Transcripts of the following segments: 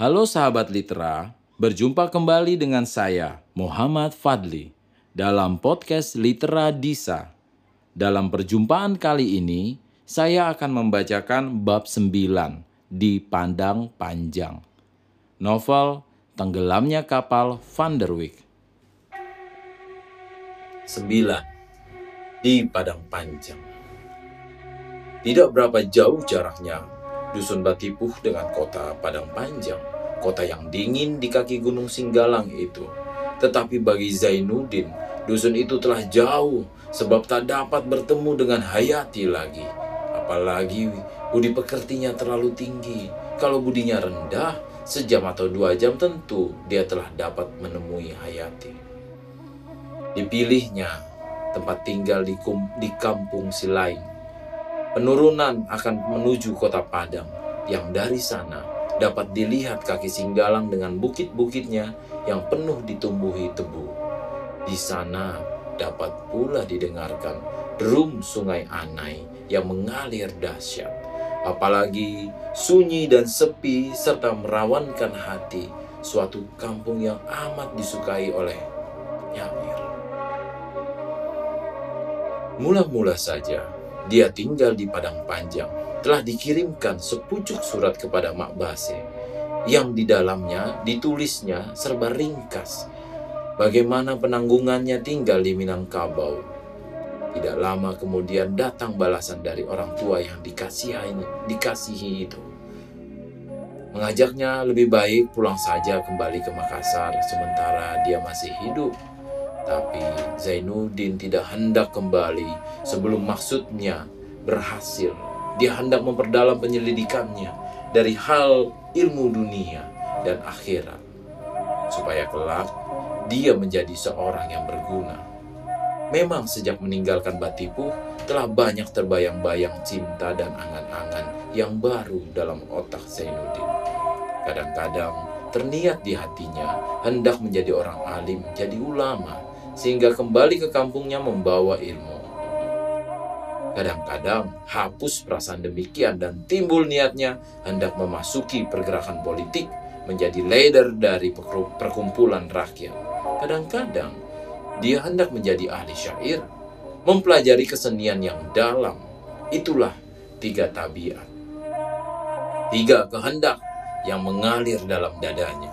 Halo sahabat Litera, berjumpa kembali dengan saya, Muhammad Fadli, dalam podcast Litera Disa. Dalam perjumpaan kali ini, saya akan membacakan bab 9 di Pandang Panjang. Novel Tenggelamnya Kapal Van der Wijk. 9. Di Padang Panjang. Tidak berapa jauh jaraknya Dusun Batipuh dengan kota Padang Panjang, kota yang dingin di kaki Gunung Singgalang itu. Tetapi bagi Zainuddin, dusun itu telah jauh sebab tak dapat bertemu dengan Hayati lagi. Apalagi budi pekertinya terlalu tinggi. Kalau budinya rendah, sejam atau dua jam tentu dia telah dapat menemui Hayati. Dipilihnya tempat tinggal di, di kampung Silaing Penurunan akan menuju kota Padang yang dari sana dapat dilihat kaki Singgalang dengan bukit-bukitnya yang penuh ditumbuhi tebu. Di sana dapat pula didengarkan derum sungai Anai yang mengalir dahsyat. Apalagi sunyi dan sepi serta merawankan hati suatu kampung yang amat disukai oleh Nyair. Mula-mula saja dia tinggal di Padang Panjang. Telah dikirimkan sepucuk surat kepada Mak Base yang di dalamnya ditulisnya serba ringkas bagaimana penanggungannya tinggal di Minangkabau. Tidak lama kemudian datang balasan dari orang tua yang dikasihi, dikasihi itu. Mengajaknya lebih baik pulang saja kembali ke Makassar sementara dia masih hidup tapi Zainuddin tidak hendak kembali sebelum maksudnya berhasil. Dia hendak memperdalam penyelidikannya dari hal ilmu dunia dan akhirat. Supaya kelak dia menjadi seorang yang berguna. Memang sejak meninggalkan Batipu telah banyak terbayang-bayang cinta dan angan-angan yang baru dalam otak Zainuddin. Kadang-kadang terniat di hatinya hendak menjadi orang alim, jadi ulama, sehingga kembali ke kampungnya membawa ilmu. Kadang-kadang hapus perasaan demikian dan timbul niatnya hendak memasuki pergerakan politik menjadi leader dari perkumpulan rakyat. Kadang-kadang dia hendak menjadi ahli syair, mempelajari kesenian yang dalam. Itulah tiga tabiat. Tiga kehendak yang mengalir dalam dadanya,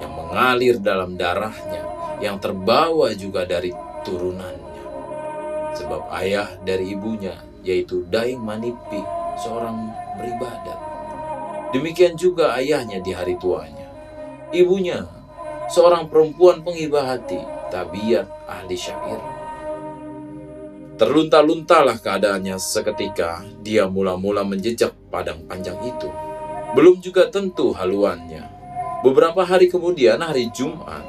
yang mengalir dalam darahnya, yang terbawa juga dari turunannya. Sebab ayah dari ibunya, yaitu Daeng Manipi, seorang beribadat. Demikian juga ayahnya di hari tuanya. Ibunya, seorang perempuan penghibah hati, tabiat ahli syair. Terlunta-luntalah keadaannya seketika dia mula-mula menjejak padang panjang itu. Belum juga tentu haluannya. Beberapa hari kemudian hari Jumat,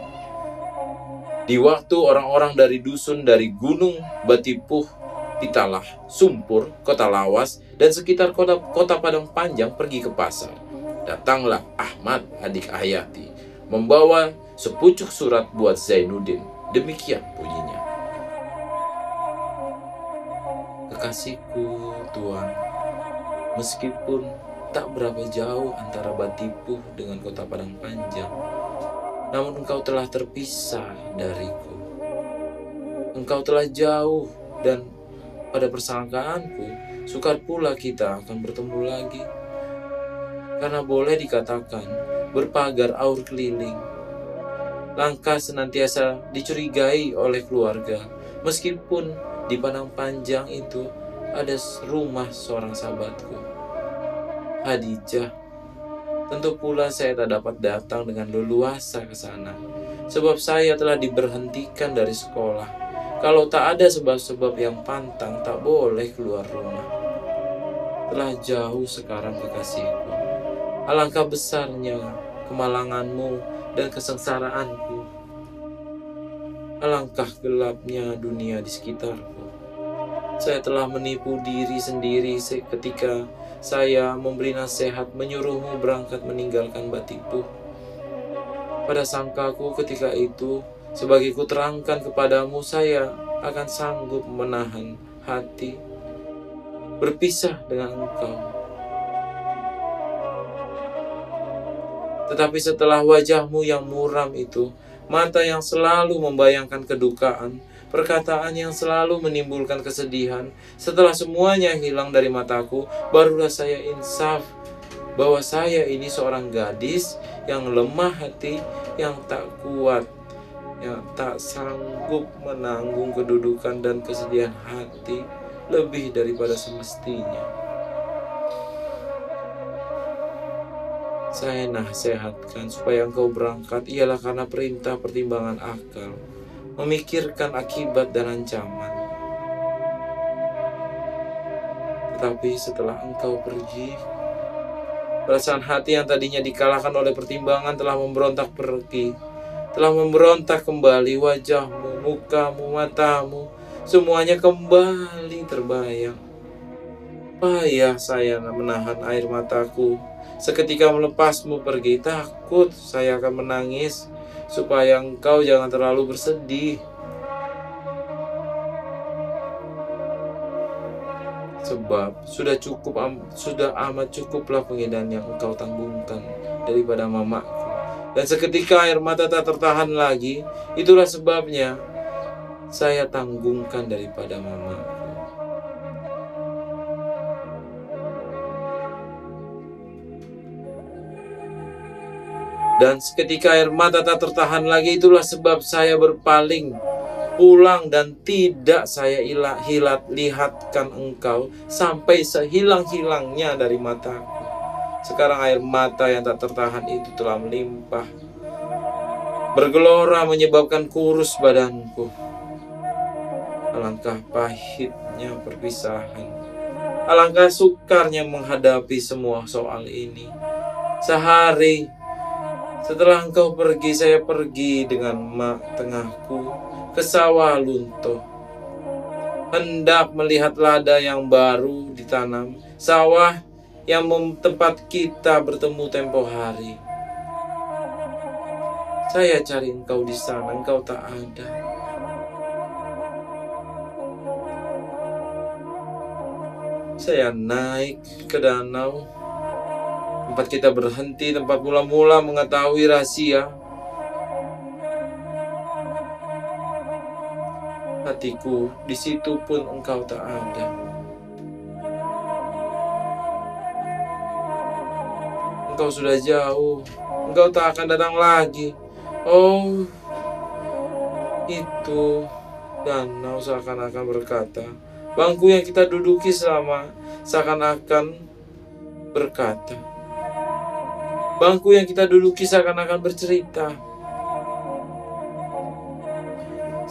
di waktu orang-orang dari dusun dari Gunung Batipuh, Pitalah, Sumpur, Kota Lawas, dan sekitar kota, kota Padang Panjang pergi ke pasar. Datanglah Ahmad adik Hayati, membawa sepucuk surat buat Zainuddin. Demikian bunyinya. Kekasihku, Tuan, meskipun tak berapa jauh antara Batipuh dengan kota Padang Panjang, namun engkau telah terpisah dariku. Engkau telah jauh dan pada persangkaanku, sukar pula kita akan bertemu lagi. Karena boleh dikatakan berpagar aur keliling. Langkah senantiasa dicurigai oleh keluarga, meskipun di Padang Panjang itu ada rumah seorang sahabatku. Hadijah Tentu pula saya tak dapat datang dengan leluasa ke sana, sebab saya telah diberhentikan dari sekolah. Kalau tak ada sebab-sebab yang pantang, tak boleh keluar rumah. Telah jauh sekarang kekasihku. Alangkah besarnya kemalanganmu dan kesengsaraanku. Alangkah gelapnya dunia di sekitarku. Saya telah menipu diri sendiri ketika saya memberi nasihat menyuruhmu berangkat meninggalkan Batipu. Pada sangkaku ketika itu, sebagai kuterangkan kepadamu, saya akan sanggup menahan hati berpisah dengan engkau. Tetapi setelah wajahmu yang muram itu, mata yang selalu membayangkan kedukaan, perkataan yang selalu menimbulkan kesedihan, setelah semuanya hilang dari mataku, barulah saya insaf bahwa saya ini seorang gadis yang lemah hati, yang tak kuat, yang tak sanggup menanggung kedudukan dan kesedihan hati lebih daripada semestinya. Saya nasihatkan supaya engkau berangkat ialah karena perintah pertimbangan akal, memikirkan akibat dan ancaman. Tetapi setelah engkau pergi, Perasaan hati yang tadinya dikalahkan oleh pertimbangan telah memberontak pergi. Telah memberontak kembali wajahmu, mukamu, matamu. Semuanya kembali terbayang. Payah saya menahan air mataku. Seketika melepasmu pergi, takut saya akan menangis. Supaya engkau jangan terlalu bersedih. Sebab sudah cukup sudah amat cukuplah pengedaan yang engkau tanggungkan daripada mamaku. Dan seketika air mata tak tertahan lagi, itulah sebabnya saya tanggungkan daripada mamaku. Dan seketika air mata tak tertahan lagi, itulah sebab saya berpaling pulang dan tidak saya ilah, hilat lihatkan engkau sampai sehilang-hilangnya dari mataku. Sekarang air mata yang tak tertahan itu telah melimpah. Bergelora menyebabkan kurus badanku. Alangkah pahitnya perpisahan. Alangkah sukarnya menghadapi semua soal ini. Sehari setelah engkau pergi, saya pergi dengan mak tengahku ke sawah lunto. Hendak melihat lada yang baru ditanam, sawah yang tempat kita bertemu tempo hari. Saya cari engkau di sana, engkau tak ada. Saya naik ke danau, tempat kita berhenti, tempat mula-mula mengetahui rahasia hatiku, di situ pun engkau tak ada. Engkau sudah jauh, engkau tak akan datang lagi. Oh, itu danau seakan-akan berkata, bangku yang kita duduki selama seakan-akan berkata, bangku yang kita duduki seakan-akan bercerita.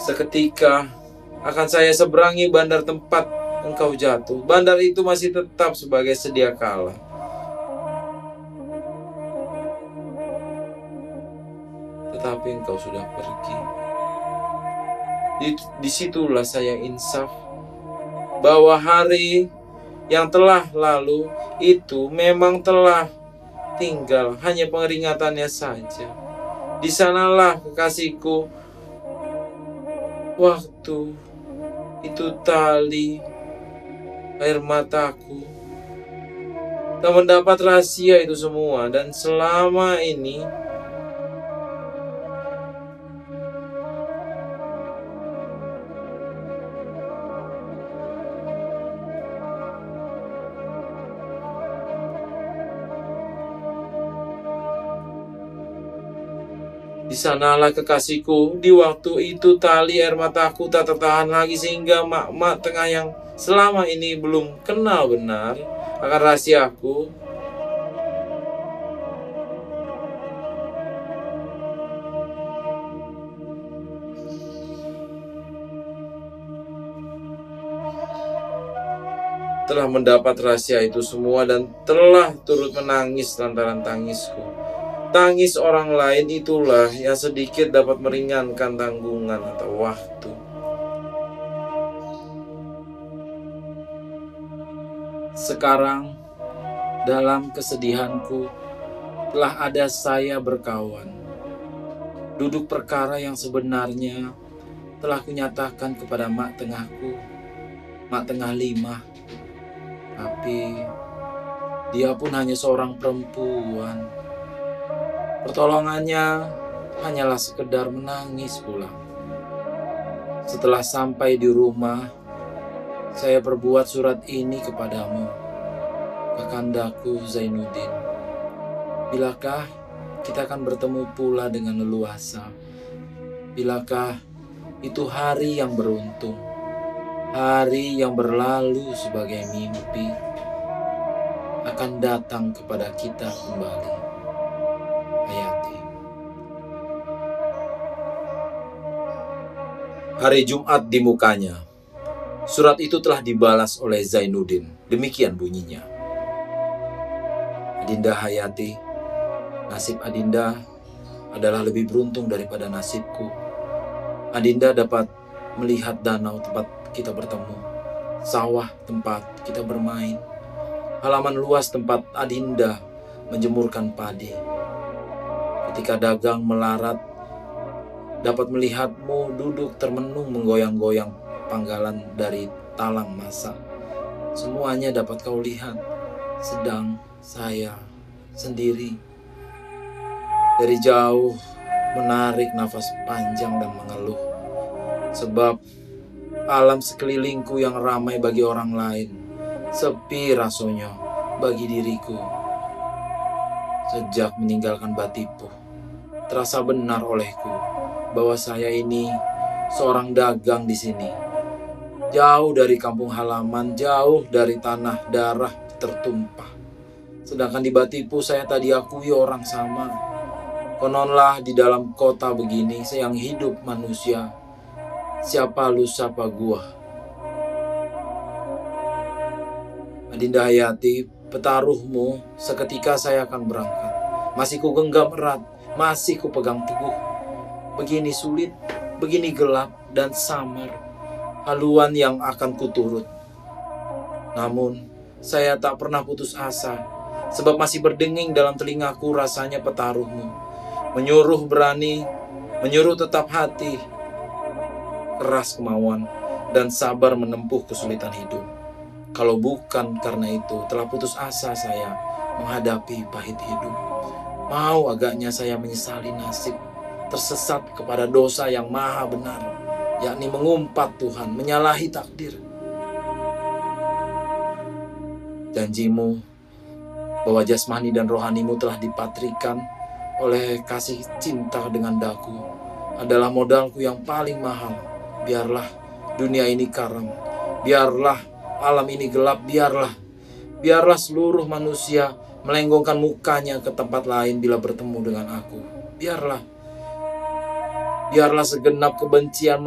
Seketika akan saya seberangi bandar tempat engkau jatuh. Bandar itu masih tetap sebagai sedia kala. Tetapi engkau sudah pergi. Di, di situlah saya insaf bahwa hari yang telah lalu itu memang telah tinggal hanya pengeringatannya saja. Di sanalah kekasihku waktu itu tali air mataku tak mendapat rahasia itu semua dan selama ini sanalah kekasihku, di waktu itu tali air mataku tak tertahan lagi sehingga mak-mak tengah yang selama ini belum kenal benar akan rahasiaku. Telah mendapat rahasia itu semua dan telah turut menangis lantaran tangisku. Tangis orang lain itulah yang sedikit dapat meringankan tanggungan atau waktu. Sekarang, dalam kesedihanku, telah ada saya berkawan. Duduk perkara yang sebenarnya telah kunyatakan kepada mak tengahku, mak tengah lima. Tapi dia pun hanya seorang perempuan Pertolongannya hanyalah sekedar menangis pulang. Setelah sampai di rumah, saya perbuat surat ini kepadamu, Kakandaku Zainuddin. Bilakah kita akan bertemu pula dengan leluasa? Bilakah itu hari yang beruntung, hari yang berlalu sebagai mimpi, akan datang kepada kita kembali? Hari Jumat di mukanya. Surat itu telah dibalas oleh Zainuddin. Demikian bunyinya. Adinda Hayati, nasib Adinda adalah lebih beruntung daripada nasibku. Adinda dapat melihat danau tempat kita bertemu, sawah tempat kita bermain, halaman luas tempat Adinda menjemurkan padi. Ketika dagang melarat dapat melihatmu duduk termenung menggoyang-goyang panggalan dari talang masa. Semuanya dapat kau lihat, sedang saya sendiri dari jauh menarik nafas panjang dan mengeluh. Sebab alam sekelilingku yang ramai bagi orang lain, sepi rasanya bagi diriku. Sejak meninggalkan Batipu, terasa benar olehku bahwa saya ini seorang dagang di sini. Jauh dari kampung halaman, jauh dari tanah darah tertumpah. Sedangkan di Batipu saya tadi akui orang sama. Kononlah di dalam kota begini, yang hidup manusia. Siapa lu, siapa gua. Adinda Hayati, petaruhmu seketika saya akan berangkat. Masih ku genggam erat, masih ku pegang teguh begini sulit, begini gelap dan samar, haluan yang akan kuturut. Namun, saya tak pernah putus asa, sebab masih berdenging dalam telingaku rasanya petaruhmu. Menyuruh berani, menyuruh tetap hati, keras kemauan, dan sabar menempuh kesulitan hidup. Kalau bukan karena itu, telah putus asa saya menghadapi pahit hidup. Mau agaknya saya menyesali nasib tersesat kepada dosa yang maha benar, yakni mengumpat Tuhan, menyalahi takdir. Janjimu bahwa jasmani dan rohanimu telah dipatrikan oleh kasih cinta dengan daku adalah modalku yang paling mahal. Biarlah dunia ini karam, biarlah alam ini gelap, biarlah biarlah seluruh manusia melenggongkan mukanya ke tempat lain bila bertemu dengan aku. Biarlah Biarlah segenap kebencian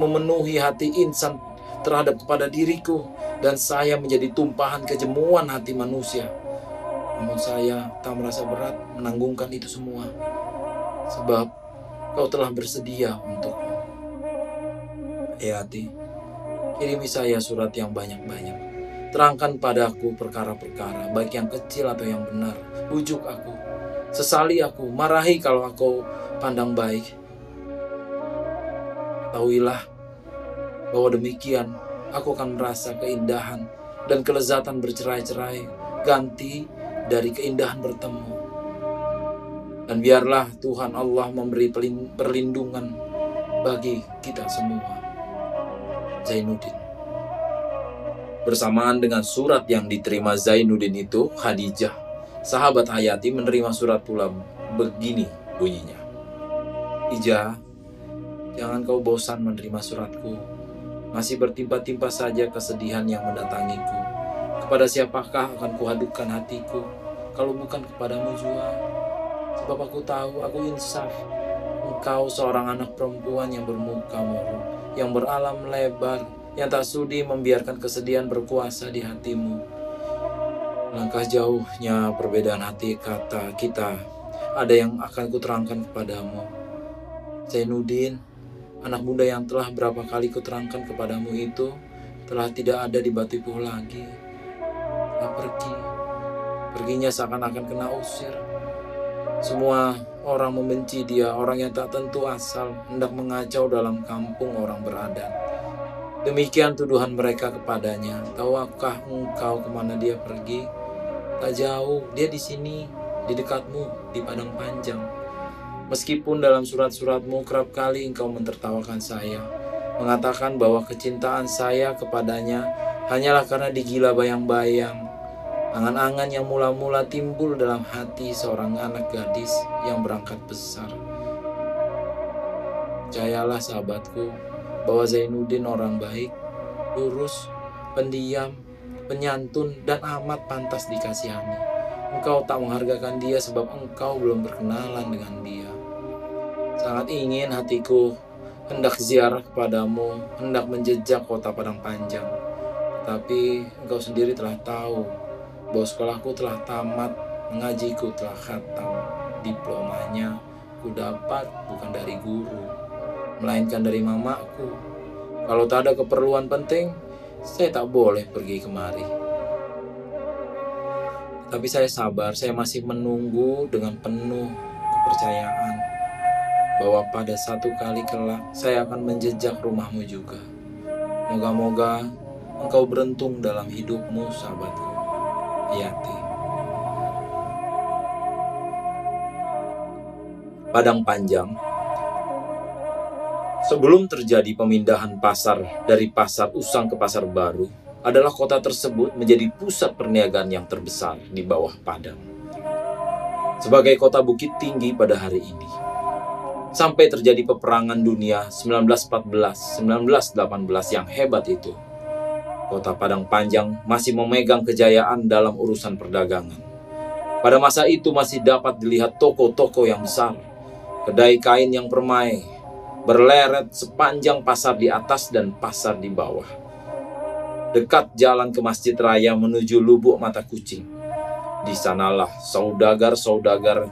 memenuhi hati insan terhadap kepada diriku dan saya menjadi tumpahan kejemuan hati manusia. Namun saya tak merasa berat menanggungkan itu semua. Sebab kau telah bersedia untuk Ya hati, kirimi saya surat yang banyak-banyak. Terangkan padaku perkara-perkara, baik yang kecil atau yang benar. Bujuk aku, sesali aku, marahi kalau aku pandang baik Ketahuilah bahwa demikian aku akan merasa keindahan dan kelezatan bercerai-cerai ganti dari keindahan bertemu. Dan biarlah Tuhan Allah memberi perlindungan bagi kita semua. Zainuddin. Bersamaan dengan surat yang diterima Zainuddin itu, Khadijah, sahabat Hayati menerima surat pula begini bunyinya. Ija, Jangan kau bosan menerima suratku. Masih bertimpa-timpa saja kesedihan yang mendatangiku. Kepada siapakah akan kuhadukan hatiku, kalau bukan kepadamu jua? Sebab aku tahu, aku insaf. Engkau seorang anak perempuan yang bermuka murung, yang beralam lebar, yang tak sudi membiarkan kesedihan berkuasa di hatimu. Langkah jauhnya perbedaan hati kata kita, ada yang akan kuterangkan kepadamu. Zainuddin, Anak muda yang telah berapa kali kuterangkan kepadamu itu telah tidak ada di Batipuh lagi. Telah pergi. Perginya seakan-akan kena usir. Semua orang membenci dia, orang yang tak tentu asal, hendak mengacau dalam kampung orang beradat. Demikian tuduhan mereka kepadanya. Tahukah engkau ke mana dia pergi? Tak jauh, dia di sini. di dekatmu di padang panjang. Meskipun dalam surat-suratmu kerap kali engkau mentertawakan saya, mengatakan bahwa kecintaan saya kepadanya hanyalah karena digila bayang-bayang, angan-angan yang mula-mula timbul dalam hati seorang anak gadis yang berangkat besar. Percayalah sahabatku, bahwa Zainuddin orang baik, lurus, pendiam, penyantun, dan amat pantas dikasihani. Engkau tak menghargakan dia sebab engkau belum berkenalan dengan dia. Sangat ingin hatiku hendak ziarah kepadamu, hendak menjejak kota Padang Panjang. Tapi engkau sendiri telah tahu bahwa sekolahku telah tamat, mengajiku telah khatam. Diplomanya ku dapat bukan dari guru, melainkan dari mamaku. Kalau tak ada keperluan penting, saya tak boleh pergi kemari. Tapi saya sabar, saya masih menunggu dengan penuh kepercayaan bahwa pada satu kali kelak saya akan menjejak rumahmu juga. Moga-moga engkau beruntung dalam hidupmu, sahabatku. Yati. Padang Panjang Sebelum terjadi pemindahan pasar dari pasar usang ke pasar baru, adalah kota tersebut menjadi pusat perniagaan yang terbesar di bawah Padang. Sebagai kota bukit tinggi pada hari ini, sampai terjadi peperangan dunia 1914-1918 yang hebat itu, kota Padang Panjang masih memegang kejayaan dalam urusan perdagangan. Pada masa itu masih dapat dilihat toko-toko yang besar, kedai kain yang permai, berleret sepanjang pasar di atas dan pasar di bawah. Dekat jalan ke Masjid Raya menuju Lubuk Mata Kucing. Di sanalah saudagar-saudagar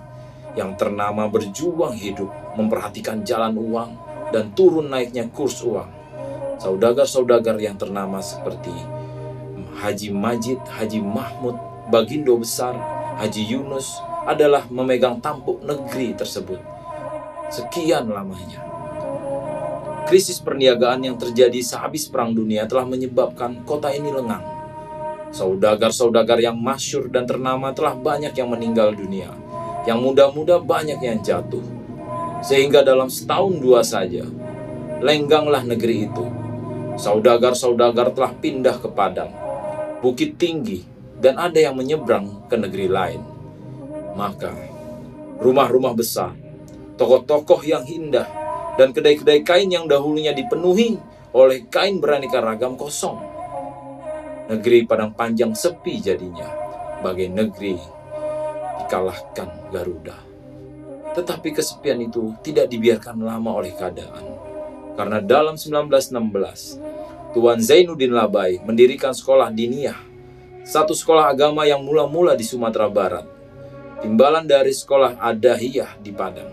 yang ternama berjuang hidup memperhatikan jalan uang dan turun naiknya kurs uang. Saudagar-saudagar yang ternama seperti Haji Majid, Haji Mahmud, Bagindo Besar, Haji Yunus adalah memegang tampuk negeri tersebut. Sekian lamanya. Krisis perniagaan yang terjadi sehabis Perang Dunia telah menyebabkan kota ini lengang. Saudagar-saudagar yang masyur dan ternama telah banyak yang meninggal dunia. Yang muda-muda banyak yang jatuh. Sehingga dalam setahun dua saja, lengganglah negeri itu. Saudagar-saudagar telah pindah ke Padang, Bukit Tinggi, dan ada yang menyeberang ke negeri lain. Maka, rumah-rumah besar, tokoh-tokoh yang indah, dan kedai-kedai kain yang dahulunya dipenuhi oleh kain beraneka ragam kosong. Negeri Padang Panjang sepi jadinya, bagai negeri dikalahkan Garuda. Tetapi kesepian itu tidak dibiarkan lama oleh keadaan. Karena dalam 1916, Tuan Zainuddin Labai mendirikan sekolah diniyah, satu sekolah agama yang mula-mula di Sumatera Barat, timbalan dari sekolah Adahiyah di Padang.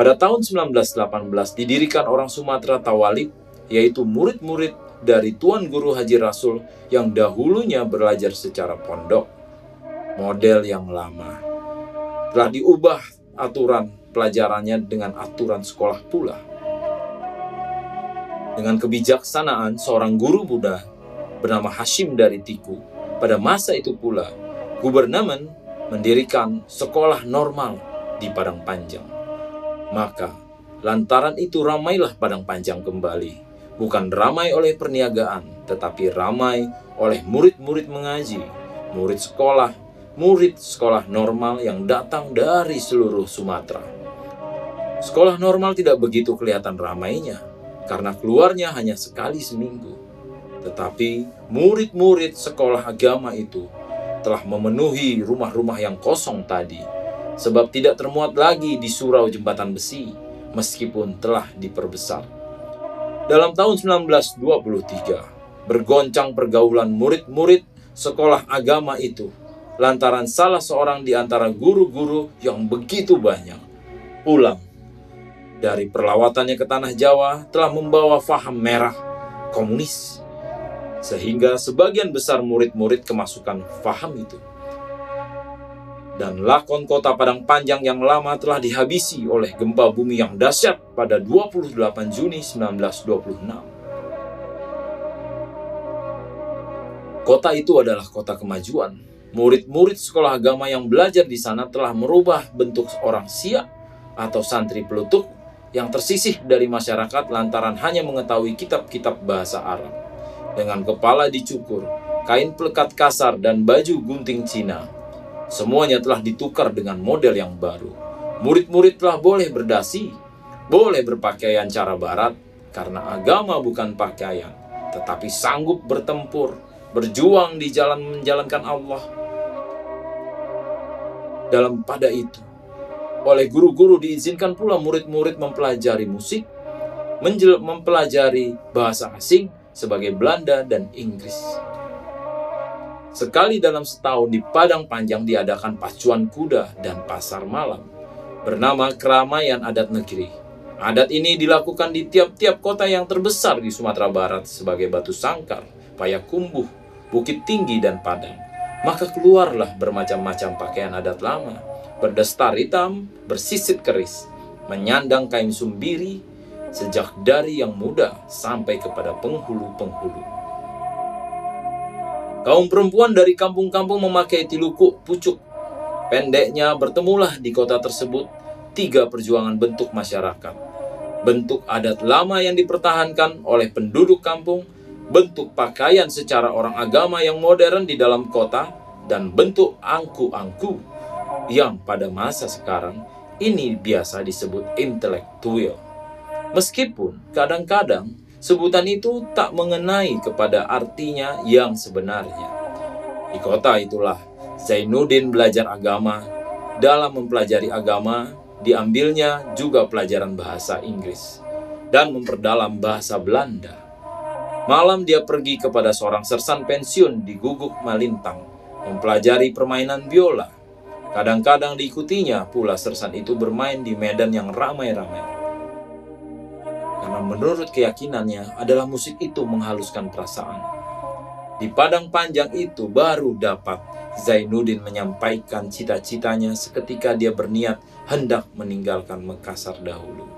Pada tahun 1918 didirikan orang Sumatera Tawalib, yaitu murid-murid dari Tuan Guru Haji Rasul yang dahulunya belajar secara pondok. Model yang lama. Telah diubah aturan pelajarannya dengan aturan sekolah pula. Dengan kebijaksanaan seorang guru muda bernama Hashim dari Tiku, pada masa itu pula, gubernamen mendirikan sekolah normal di Padang Panjang. Maka, lantaran itu ramailah Padang Panjang kembali. Bukan ramai oleh perniagaan, tetapi ramai oleh murid-murid mengaji, murid sekolah, murid sekolah normal yang datang dari seluruh Sumatera. Sekolah normal tidak begitu kelihatan ramainya, karena keluarnya hanya sekali seminggu. Tetapi murid-murid sekolah agama itu telah memenuhi rumah-rumah yang kosong tadi sebab tidak termuat lagi di surau jembatan besi meskipun telah diperbesar. Dalam tahun 1923, bergoncang pergaulan murid-murid sekolah agama itu lantaran salah seorang di antara guru-guru yang begitu banyak. Pulang dari perlawatannya ke tanah Jawa telah membawa faham merah komunis sehingga sebagian besar murid-murid kemasukan faham itu. Dan lakon kota Padang Panjang yang lama telah dihabisi oleh gempa bumi yang dahsyat pada 28 Juni 1926. Kota itu adalah kota kemajuan, Murid-murid sekolah agama yang belajar di sana telah merubah bentuk orang siak atau santri pelutuk yang tersisih dari masyarakat lantaran hanya mengetahui kitab-kitab bahasa Arab. Dengan kepala dicukur, kain pelekat kasar, dan baju gunting Cina. Semuanya telah ditukar dengan model yang baru. Murid-murid telah boleh berdasi, boleh berpakaian cara barat, karena agama bukan pakaian, tetapi sanggup bertempur, berjuang di jalan menjalankan Allah. Dalam pada itu, oleh guru-guru diizinkan pula murid-murid mempelajari musik, mempelajari bahasa asing sebagai Belanda dan Inggris. Sekali dalam setahun di Padang Panjang diadakan pacuan kuda dan pasar malam bernama Keramaian Adat Negeri. Adat ini dilakukan di tiap-tiap kota yang terbesar di Sumatera Barat sebagai Batu Sangkar, Payakumbuh, Bukit Tinggi, dan Padang. Maka keluarlah bermacam-macam pakaian adat lama, berdestar hitam, bersisit keris, menyandang kain sumbiri, sejak dari yang muda sampai kepada penghulu-penghulu. Kaum perempuan dari kampung-kampung memakai tiluku pucuk. Pendeknya bertemulah di kota tersebut tiga perjuangan bentuk masyarakat. Bentuk adat lama yang dipertahankan oleh penduduk kampung, bentuk pakaian secara orang agama yang modern di dalam kota, dan bentuk angku-angku yang pada masa sekarang ini biasa disebut intelektual. Meskipun kadang-kadang sebutan itu tak mengenai kepada artinya yang sebenarnya. Di kota itulah Zainuddin belajar agama. Dalam mempelajari agama, diambilnya juga pelajaran bahasa Inggris dan memperdalam bahasa Belanda. Malam dia pergi kepada seorang sersan pensiun di Guguk Malintang, mempelajari permainan biola. Kadang-kadang diikutinya pula sersan itu bermain di medan yang ramai-ramai karena menurut keyakinannya adalah musik itu menghaluskan perasaan. Di padang panjang itu baru dapat Zainuddin menyampaikan cita-citanya seketika dia berniat hendak meninggalkan Makassar dahulu.